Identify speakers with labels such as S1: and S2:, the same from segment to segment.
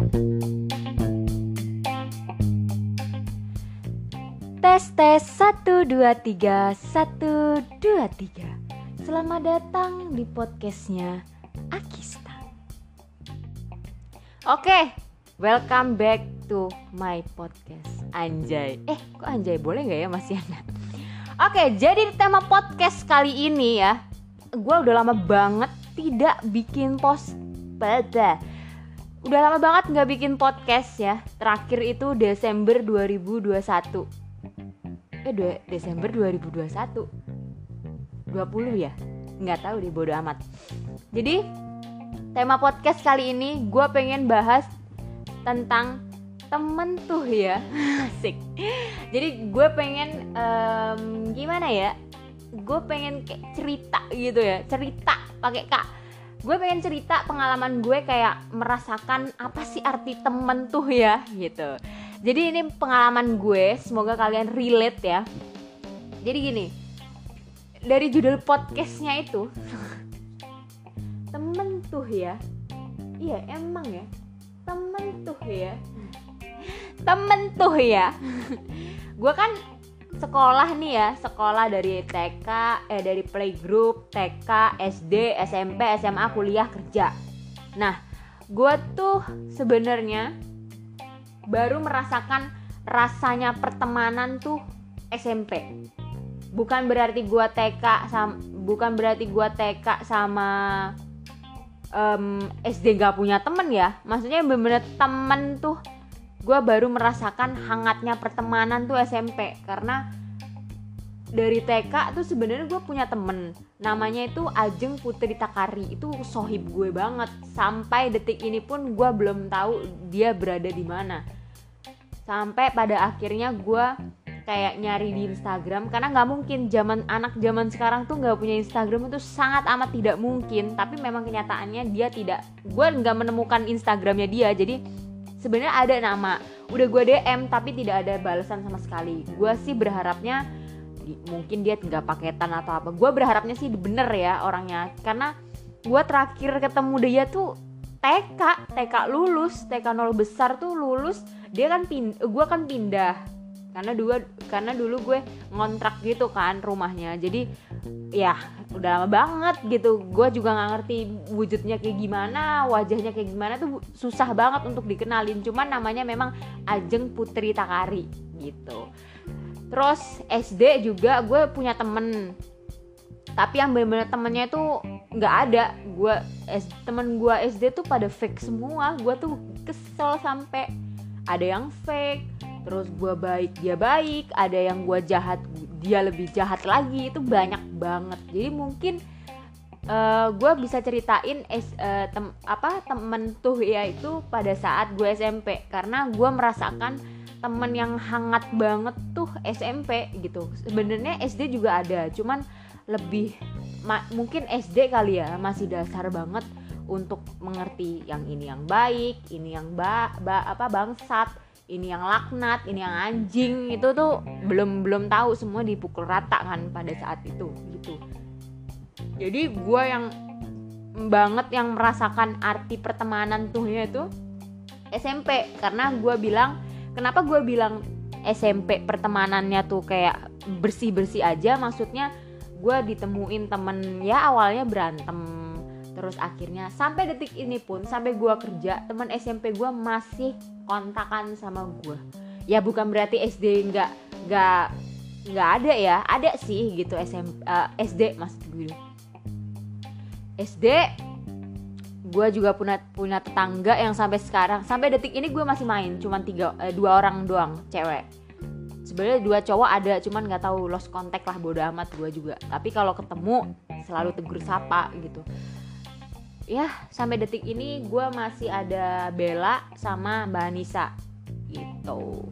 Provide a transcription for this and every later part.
S1: Tes tes 1 2 3 1 2 3 Selamat datang di podcastnya Akista. Oke, welcome back to my podcast. Anjay. Eh, kok anjay? Boleh nggak ya Mas Yana? Oke, jadi tema podcast kali ini ya Gue udah lama banget tidak bikin post. Pada Udah lama banget nggak bikin podcast ya. Terakhir itu Desember 2021 Eh dua, Desember 2021 20 ya? Nggak tahu deh bodo amat. Jadi tema podcast kali ini gue pengen bahas tentang temen tuh ya. Asik. Jadi gue pengen um, gimana ya? Gue pengen kayak cerita gitu ya. Cerita pakai kak gue pengen cerita pengalaman gue kayak merasakan apa sih arti temen tuh ya gitu. Jadi ini pengalaman gue semoga kalian relate ya. Jadi gini dari judul podcastnya itu temen tuh ya. Iya emang ya. Temen tuh ya. Temen tuh ya. Gue kan sekolah nih ya sekolah dari TK eh dari playgroup TK SD SMP SMA kuliah kerja. Nah gue tuh sebenarnya baru merasakan rasanya pertemanan tuh SMP bukan berarti gue TK sama bukan berarti gue TK sama um, SD gak punya temen ya. Maksudnya bener-bener temen tuh gue baru merasakan hangatnya pertemanan tuh SMP karena dari TK tuh sebenarnya gue punya temen. Namanya itu Ajeng Putri Takari. Itu sohib gue banget. Sampai detik ini pun gue belum tahu dia berada di mana. Sampai pada akhirnya gue kayak nyari di Instagram. Karena nggak mungkin zaman anak zaman sekarang tuh nggak punya Instagram itu sangat amat tidak mungkin. Tapi memang kenyataannya dia tidak gue nggak menemukan Instagramnya dia. Jadi sebenarnya ada nama. Udah gue DM tapi tidak ada balasan sama sekali. Gue sih berharapnya mungkin dia nggak paketan atau apa. Gue berharapnya sih bener ya orangnya. Karena gue terakhir ketemu dia tuh TK TK lulus TK nol besar tuh lulus. Dia kan pind gue kan pindah. Karena dulu karena dulu gue ngontrak gitu kan rumahnya. Jadi ya udah lama banget gitu. Gue juga nggak ngerti wujudnya kayak gimana wajahnya kayak gimana tuh susah banget untuk dikenalin. Cuman namanya memang Ajeng Putri Takari gitu. Terus SD juga gue punya temen. Tapi yang bener-bener temennya itu nggak ada. Gue temen gue SD tuh pada fake semua. Gue tuh kesel sampai ada yang fake terus gue baik dia baik ada yang gue jahat dia lebih jahat lagi itu banyak banget. Jadi mungkin uh, gue bisa ceritain es, uh, tem, apa temen tuh ya itu pada saat gue SMP karena gue merasakan temen yang hangat banget tuh SMP gitu. Sebenarnya SD juga ada cuman lebih mungkin SD kali ya masih dasar banget untuk mengerti yang ini yang baik ini yang ba, ba apa bangsat ini yang laknat, ini yang anjing itu tuh belum belum tahu semua dipukul rata kan pada saat itu gitu. Jadi gue yang banget yang merasakan arti pertemanan tuh ya itu SMP karena gue bilang kenapa gue bilang SMP pertemanannya tuh kayak bersih bersih aja maksudnya gue ditemuin temen ya awalnya berantem terus akhirnya sampai detik ini pun sampai gue kerja teman SMP gue masih kontakan sama gue ya bukan berarti SD nggak nggak nggak ada ya ada sih gitu SM, uh, SD maksud gue SD gue juga punya punya tetangga yang sampai sekarang sampai detik ini gue masih main cuman tiga uh, dua orang doang cewek. Sebenarnya dua cowok ada cuman nggak tahu lost contact lah bodo amat gue juga. Tapi kalau ketemu selalu tegur sapa gitu ya sampai detik ini gue masih ada Bella sama Mbak Anissa. Gitu.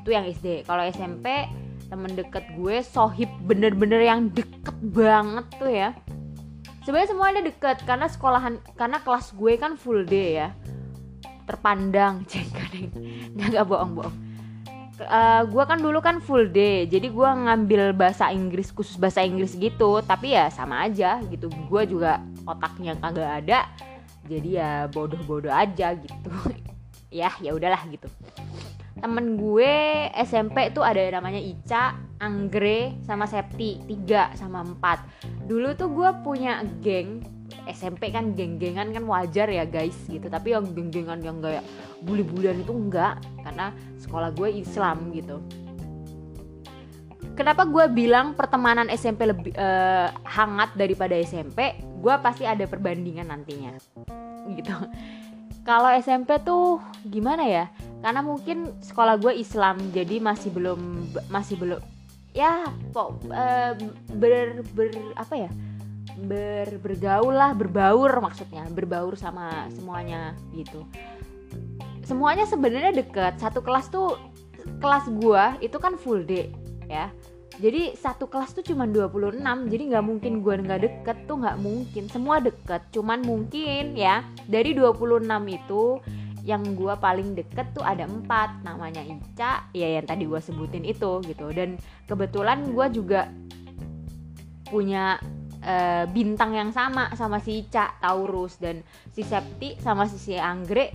S1: Itu yang SD kalau SMP temen deket gue sohib bener-bener yang deket banget tuh ya. Sebenarnya semuanya deket karena sekolahan karena kelas gue kan full day ya. Terpandang nggak nggak bohong bohong uh, gue kan dulu kan full day jadi gue ngambil bahasa Inggris khusus bahasa Inggris gitu. Tapi ya sama aja gitu gue juga otaknya kagak ada jadi ya bodoh-bodoh aja gitu. Ya ya udahlah gitu. Temen gue SMP tuh ada namanya Ica, Anggre, sama Septi tiga sama empat. Dulu tuh gue punya geng SMP kan geng-gengan kan wajar ya guys gitu. Tapi yang geng-gengan yang kayak bully-bulian itu enggak karena sekolah gue Islam gitu. Kenapa gue bilang pertemanan SMP lebih uh, hangat daripada SMP gue pasti ada perbandingan nantinya gitu. Kalau SMP tuh gimana ya? Karena mungkin sekolah gue Islam jadi masih belum masih belum ya kok uh, ber, ber apa ya ber, bergaul lah berbaur maksudnya berbaur sama semuanya gitu. Semuanya sebenarnya deket satu kelas tuh kelas gua itu kan full day ya. Jadi satu kelas tuh cuma 26 jadi nggak mungkin gue nggak deket tuh nggak mungkin. Semua deket cuman mungkin ya dari 26 itu yang gue paling deket tuh ada empat namanya Ica ya yang tadi gue sebutin itu gitu. Dan kebetulan gue juga punya uh, bintang yang sama sama si Ica Taurus dan si Septi sama si si Anggrek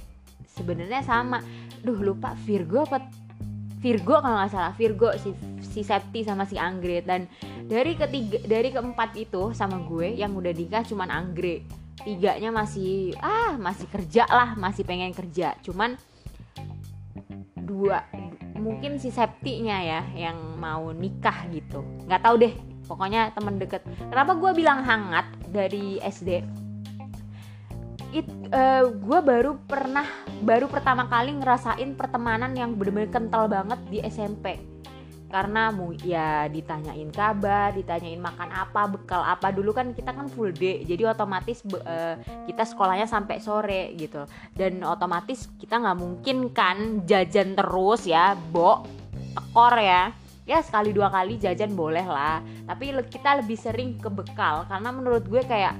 S1: sebenarnya sama. Duh lupa Virgo apa Virgo kalau nggak salah Virgo si si Septi sama si Anggre dan dari ketiga dari keempat itu sama gue yang udah nikah cuman Anggre tiganya masih ah masih kerja lah masih pengen kerja. Cuman dua mungkin si Septinya ya yang mau nikah gitu. Nggak tahu deh pokoknya temen deket. Kenapa gue bilang hangat dari SD it uh, gue baru pernah baru pertama kali ngerasain pertemanan yang bener-bener kental banget di SMP karena mu ya ditanyain kabar, ditanyain makan apa, bekal apa. Dulu kan kita kan full day, jadi otomatis uh, kita sekolahnya sampai sore gitu, dan otomatis kita nggak mungkin kan jajan terus ya, bo, tekor ya, ya sekali dua kali jajan boleh lah, tapi kita lebih sering ke bekal karena menurut gue kayak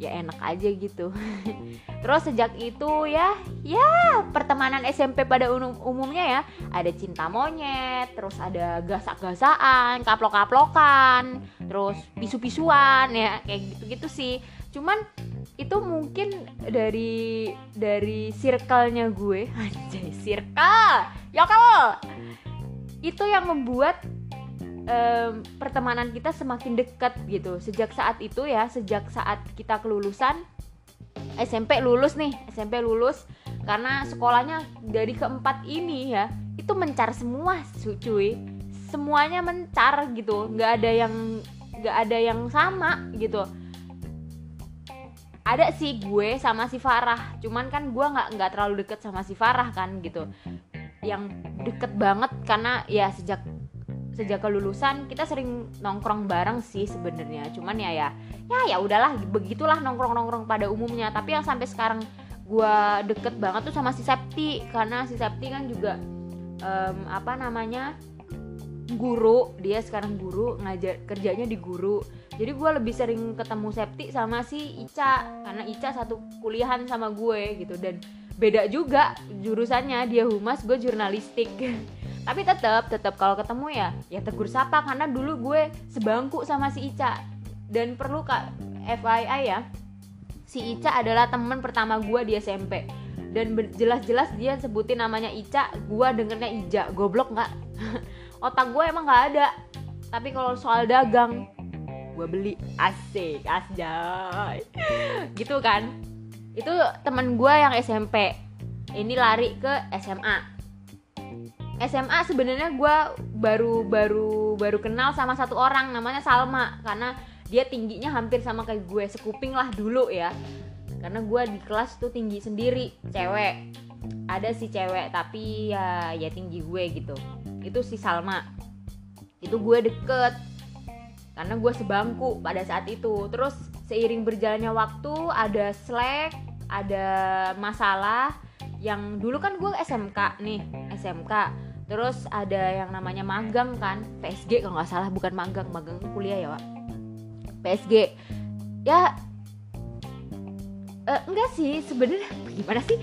S1: ya enak aja gitu. Terus sejak itu ya ya pertemanan SMP pada umum umumnya ya ada cinta monyet terus ada gasak-gasaan kaplok-kaplokan terus pisu-pisuan ya kayak gitu-gitu sih. Cuman itu mungkin dari dari circle-nya gue. Anjay circle! Ya kalau itu yang membuat um, pertemanan kita semakin dekat gitu. Sejak saat itu ya sejak saat kita kelulusan SMP lulus nih SMP lulus karena sekolahnya dari keempat ini ya itu mencar semua cuy. Semuanya mencar gitu. Nggak ada yang nggak ada yang sama gitu. Ada sih gue sama si Farah cuman kan gue nggak nggak terlalu deket sama si Farah kan gitu yang deket banget karena ya sejak sejak kelulusan kita sering nongkrong bareng sih sebenarnya. Cuman ya ya ya ya udahlah begitulah nongkrong nongkrong pada umumnya. Tapi yang sampai sekarang gue deket banget tuh sama si Septi karena si Septi kan juga um, apa namanya guru. Dia sekarang guru ngajar kerjanya di guru. Jadi gue lebih sering ketemu Septi sama si Ica karena Ica satu kuliahan sama gue gitu. Dan beda juga jurusannya dia humas gue jurnalistik. Tapi tetap tetap kalau ketemu ya ya tegur sapa karena dulu gue sebangku sama si Ica. Dan perlu kak FYI ya si Ica adalah teman pertama gue di SMP dan jelas-jelas dia sebutin namanya Ica gue dengernya Ija. Goblok nggak? Otak gue emang nggak ada. Tapi kalau soal dagang gue beli. Asik asjay. Gitu kan itu teman gue yang SMP ini lari ke SMA SMA sebenarnya gue baru baru baru kenal sama satu orang namanya Salma. Karena dia tingginya hampir sama kayak gue sekuping lah dulu ya. Karena gue di kelas tuh tinggi sendiri cewek. Ada si cewek tapi ya ya tinggi gue gitu. Itu si Salma. Itu gue deket. Karena gue sebangku pada saat itu. Terus seiring berjalannya waktu ada slack ada masalah yang dulu kan gue SMK nih SMK terus ada yang namanya magang kan PSG kalau nggak salah bukan magang magang kuliah ya pak PSG ya uh, enggak sih sebenarnya gimana sih?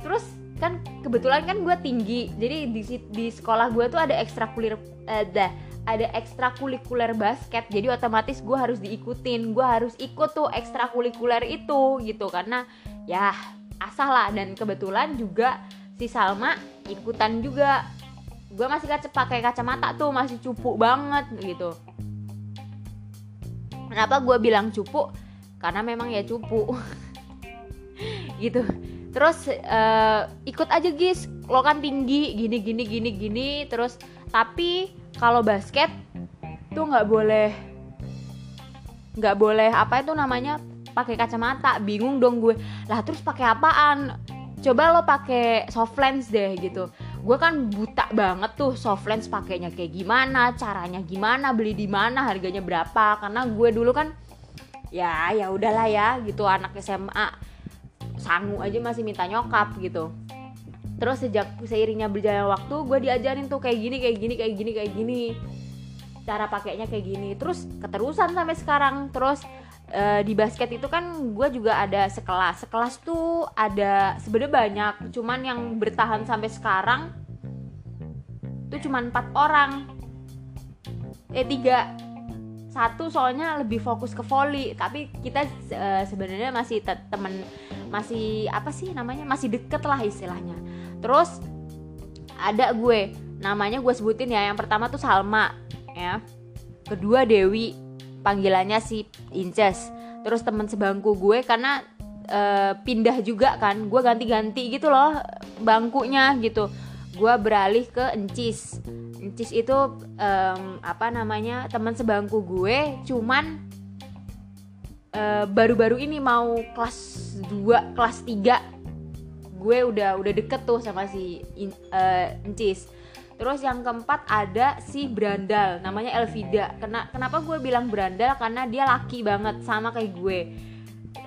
S1: Terus kan kebetulan kan gue tinggi jadi di di sekolah gue tuh ada ekstrakurikuler ada ada ekstrakurikuler basket jadi otomatis gue harus diikutin. Gue harus ikut tuh ekstrakurikuler itu gitu. Karena ya asal lah. Dan kebetulan juga si Salma ikutan juga. Gue masih kaca pakai kacamata tuh masih cupu banget gitu. Kenapa gue bilang cupu? Karena memang ya cupu. Gitu. Terus uh, ikut aja guys lo kan tinggi gini gini gini gini. Terus tapi kalau basket tuh nggak boleh nggak boleh apa itu namanya pakai kacamata. Bingung dong gue. Lah terus pakai apaan? Coba lo pakai soft lens deh gitu. Gue kan buta banget tuh soft lens pakainya kayak gimana caranya gimana beli di mana harganya berapa. Karena gue dulu kan ya ya udahlah ya gitu. Anak SMA sangu aja masih minta nyokap gitu terus sejak seiringnya berjalan waktu gue diajarin tuh kayak gini kayak gini kayak gini kayak gini. Cara pakainya kayak gini. Terus keterusan sampai sekarang. Terus e, di basket itu kan gue juga ada sekelas. Sekelas tuh ada sebenarnya banyak. Cuman yang bertahan sampai sekarang tuh cuman empat orang. Eh tiga. Satu soalnya lebih fokus ke volley tapi kita e, sebenarnya masih temen masih apa sih namanya? Masih deket lah istilahnya terus ada gue. Namanya gue sebutin ya. Yang pertama tuh Salma ya. Kedua Dewi panggilannya si Inces. Terus teman sebangku gue karena e, pindah juga kan. Gue ganti-ganti gitu loh bangkunya gitu. Gue beralih ke Encis. Encis itu um, apa namanya teman sebangku gue. Cuman Eh, baru-baru uh, ini mau kelas 2, kelas 3 gue udah udah deket tuh sama si uh, Terus yang keempat ada si Brandal, namanya Elvida. Kena, kenapa gue bilang Brandal? Karena dia laki banget, sama kayak gue.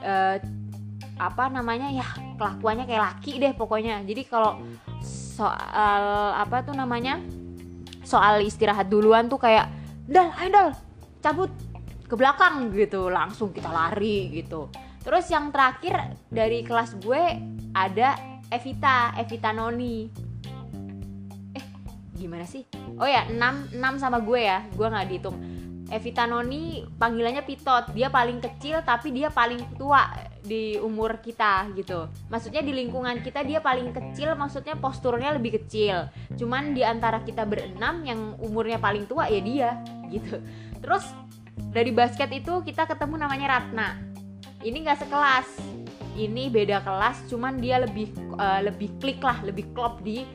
S1: Uh, apa namanya ya kelakuannya kayak laki deh pokoknya. Jadi kalau soal apa tuh namanya soal istirahat duluan tuh kayak dal, ayo dal, cabut ke belakang gitu langsung kita lari gitu terus yang terakhir dari kelas gue ada Evita Evita Noni. Eh gimana sih? Oh ya 6 6 sama gue ya gue nggak dihitung. Evita Noni panggilannya Pitot. Dia paling kecil tapi dia paling tua di umur kita gitu. Maksudnya di lingkungan kita dia paling kecil maksudnya posturnya lebih kecil. Cuman di antara kita berenam yang umurnya paling tua ya dia gitu. Terus dari basket itu kita ketemu namanya Ratna ini nggak sekelas. Ini beda kelas cuman dia lebih uh, lebih klik lah lebih klop di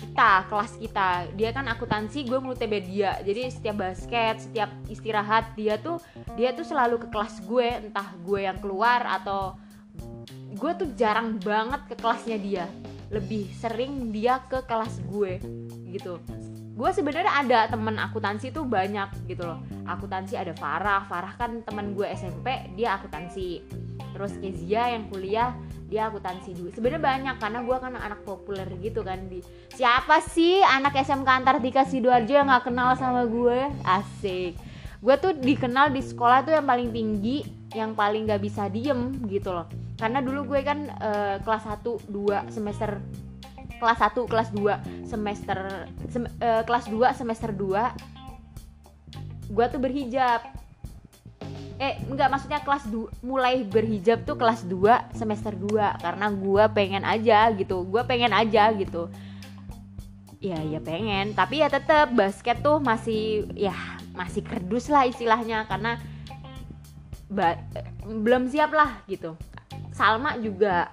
S1: kita kelas kita. Dia kan akuntansi gue mau TB dia jadi setiap basket setiap istirahat dia tuh dia tuh selalu ke kelas gue. Entah gue yang keluar atau gue tuh jarang banget ke kelasnya dia. Lebih sering dia ke kelas gue gitu gue sebenarnya ada temen akuntansi tuh banyak gitu loh. Akuntansi ada Farah. Farah kan teman gue SMP dia akuntansi terus Kezia yang kuliah dia akuntansi juga. Sebenarnya banyak karena gue kan anak populer gitu kan di siapa sih anak SMK Antartika sidoarjo yang nggak kenal sama gue asik. Gue tuh dikenal di sekolah tuh yang paling tinggi yang paling nggak bisa diem gitu loh. Karena dulu gue kan uh, kelas 1 2 semester kelas 1 kelas 2 semester sem, uh, kelas 2 semester 2 gue tuh berhijab. Eh enggak maksudnya kelas 2 mulai berhijab tuh kelas 2 semester 2 karena gue pengen aja gitu gue pengen aja gitu. Ya ya pengen tapi ya tetap basket tuh masih ya masih kerdus lah istilahnya karena ba belum siap lah gitu. Salma juga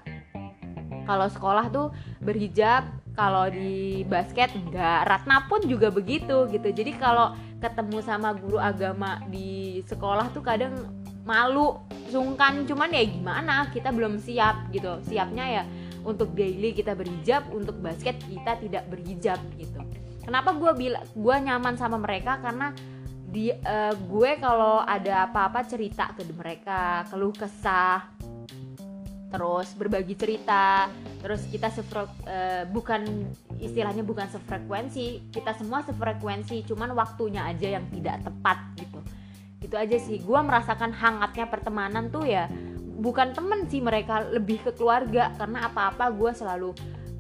S1: kalau sekolah tuh berhijab kalau di basket enggak. Ratna pun juga begitu gitu. Jadi kalau ketemu sama guru agama di sekolah tuh kadang malu sungkan. Cuman ya gimana kita belum siap gitu. Siapnya ya untuk daily kita berhijab untuk basket kita tidak berhijab gitu. Kenapa gue bilang gue nyaman sama mereka? Karena di uh, gue kalau ada apa-apa cerita ke mereka keluh kesah terus berbagi cerita. Terus kita sefre, uh, bukan istilahnya bukan sefrekuensi kita semua sefrekuensi cuman waktunya aja yang tidak tepat gitu. Itu aja sih. Gue merasakan hangatnya pertemanan tuh ya bukan temen sih mereka lebih ke keluarga. Karena apa-apa gue selalu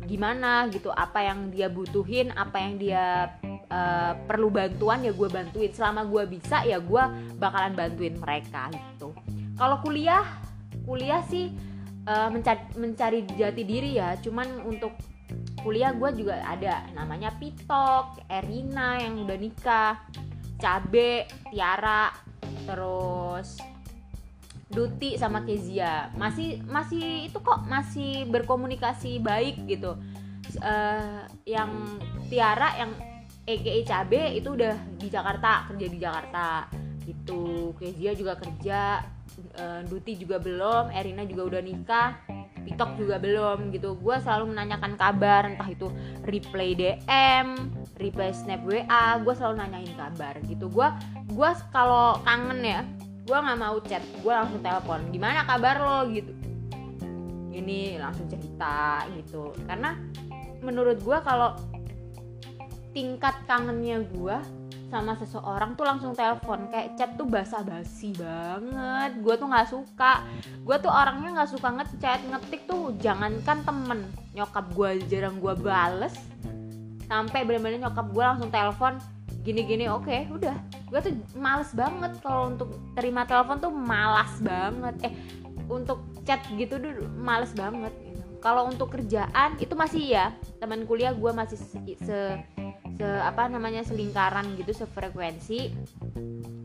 S1: gimana gitu apa yang dia butuhin apa yang dia uh, perlu bantuan ya gue bantuin. Selama gue bisa ya gue bakalan bantuin mereka gitu. Kalau kuliah kuliah sih uh, mencari, mencari jati diri ya. Cuman untuk kuliah gue juga ada namanya Pitok Erina yang udah nikah Cabe Tiara terus Duti sama Kezia. Masih masih itu kok masih berkomunikasi baik gitu. Uh, yang Tiara yang EKE Cabe itu udah di Jakarta kerja di Jakarta gitu. Kezia juga kerja uh, Duti juga belum Erina juga udah nikah TikTok juga belum gitu. Gue selalu menanyakan kabar entah itu replay DM replay snap WA gue selalu nanyain kabar gitu. Gue gue kalau kangen ya gue nggak mau chat gue langsung telepon gimana kabar lo? gitu. Ini langsung cerita gitu. Karena menurut gue kalau tingkat kangennya gue sama seseorang tuh langsung telepon kayak chat tuh basa-basi banget. Gue tuh nggak suka. Gue tuh orangnya nggak suka ngechat ngetik tuh jangankan temen. Nyokap gue jarang gue bales. Sampai bener-bener nyokap gue langsung telepon gini-gini oke okay, udah. Gue tuh males banget kalau untuk terima telepon tuh malas banget. Eh untuk chat gitu dulu males banget gitu. kalau untuk kerjaan itu masih ya teman kuliah gue masih se, se se apa namanya selingkaran gitu sefrekuensi.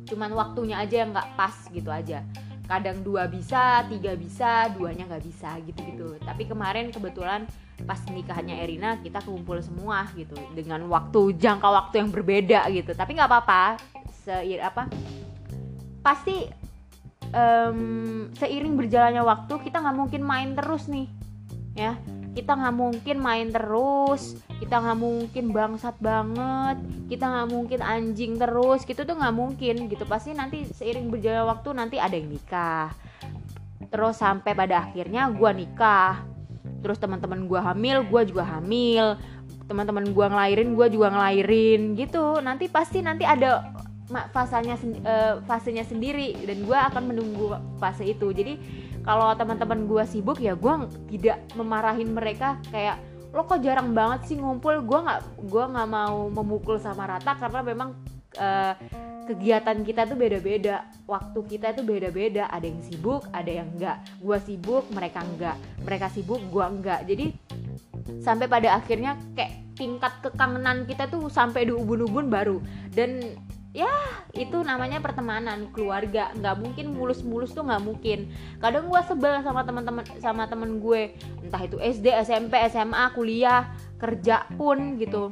S1: Cuman waktunya aja yang nggak pas gitu aja. Kadang dua bisa tiga bisa duanya nggak bisa gitu gitu tapi kemarin kebetulan pas nikahannya Erina kita kumpul semua gitu. Dengan waktu jangka waktu yang berbeda gitu. Tapi nggak apa-apa. Seir apa? Pasti um, seiring berjalannya waktu kita nggak mungkin main terus nih. Ya kita nggak mungkin main terus kita nggak mungkin bangsat banget. Kita nggak mungkin anjing terus. Gitu tuh nggak mungkin gitu. Pasti nanti seiring berjalannya waktu nanti ada yang nikah. Terus sampai pada akhirnya gue nikah. Terus teman-teman gue hamil gue juga hamil. Teman-teman gue ngelahirin gue juga ngelahirin gitu. Nanti pasti nanti ada fasanya uh, fasenya sendiri. Dan gue akan menunggu fase itu. Jadi kalau teman-teman gue sibuk ya gue tidak memarahin mereka kayak lo kok jarang banget sih ngumpul? Gue nggak gue nggak mau memukul sama rata karena memang uh, kegiatan kita tuh beda-beda waktu kita itu beda-beda. Ada yang sibuk ada yang enggak gue sibuk mereka enggak mereka sibuk gue enggak jadi sampai pada akhirnya kayak tingkat kekangenan kita tuh sampai di ubun-ubun baru. Dan ya itu namanya pertemanan keluarga. Nggak mungkin mulus-mulus tuh nggak mungkin. Kadang gue sebel sama teman-teman sama temen gue. Entah itu SD SMP SMA kuliah kerja pun gitu.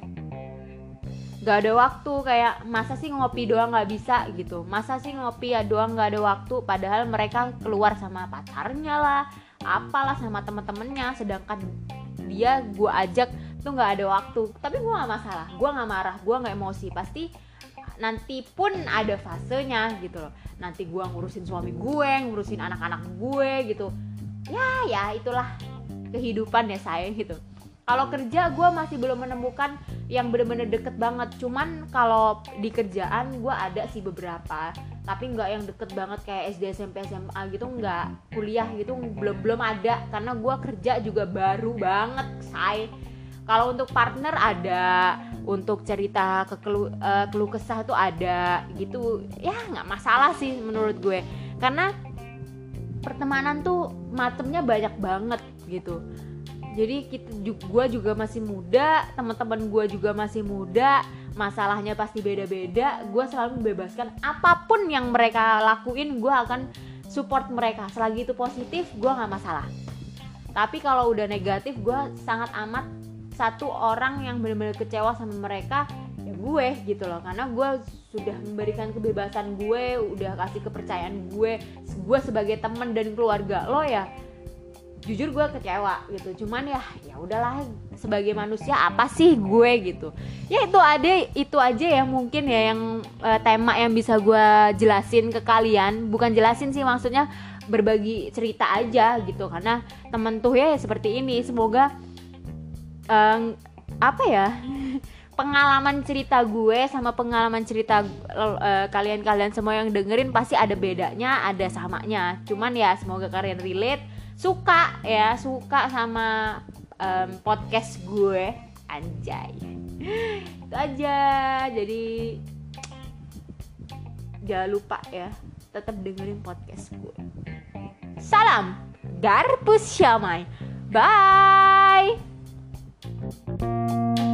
S1: Nggak ada waktu kayak masa sih ngopi doang nggak bisa? gitu. Masa sih ngopi ya doang nggak ada waktu? Padahal mereka keluar sama pacarnya lah apalah sama temen-temennya sedangkan dia gue ajak tuh nggak ada waktu. Tapi gue nggak masalah gue nggak marah gue nggak emosi. Pasti nanti pun ada fasenya gitu loh. Nanti gue ngurusin suami gue ngurusin anak-anak gue gitu. Ya ya itulah kehidupan ya saya gitu. Kalau kerja gue masih belum menemukan yang bener-bener deket banget. Cuman kalau di kerjaan gue ada sih beberapa. Tapi nggak yang deket banget kayak SD SMP SMA gitu nggak. Kuliah gitu belum belum ada. Karena gue kerja juga baru banget saya kalau untuk partner ada untuk cerita ke keluh, uh, keluh kesah tuh ada gitu. Ya nggak masalah sih menurut gue. Karena pertemanan tuh macemnya banyak banget gitu. Jadi kita gue juga masih muda teman-teman gue juga masih muda masalahnya pasti beda-beda gue selalu membebaskan apa pun yang mereka lakuin gue akan support mereka. Selagi itu positif gue nggak masalah. Tapi kalau udah negatif gue sangat amat satu orang yang benar-benar kecewa sama mereka ya gue gitu loh. Karena gue sudah memberikan kebebasan gue udah kasih kepercayaan gue gue sebagai teman dan keluarga lo ya jujur gue kecewa gitu. Cuman ya ya udahlah sebagai manusia apa sih gue gitu? Ya itu ada itu aja ya mungkin ya yang uh, tema yang bisa gue jelasin ke kalian. Bukan jelasin sih maksudnya berbagi cerita aja gitu. Karena temen tuh ya seperti ini. Semoga um, apa ya pengalaman cerita gue sama pengalaman cerita uh, kalian-kalian semua yang dengerin pasti ada bedanya, ada samanya. Cuman ya semoga kalian relate, suka ya, suka sama um, podcast gue, anjay. Itu aja. Jadi jangan lupa ya, tetap dengerin podcast gue. Salam, Garpus Syamai. Bye. Thank you.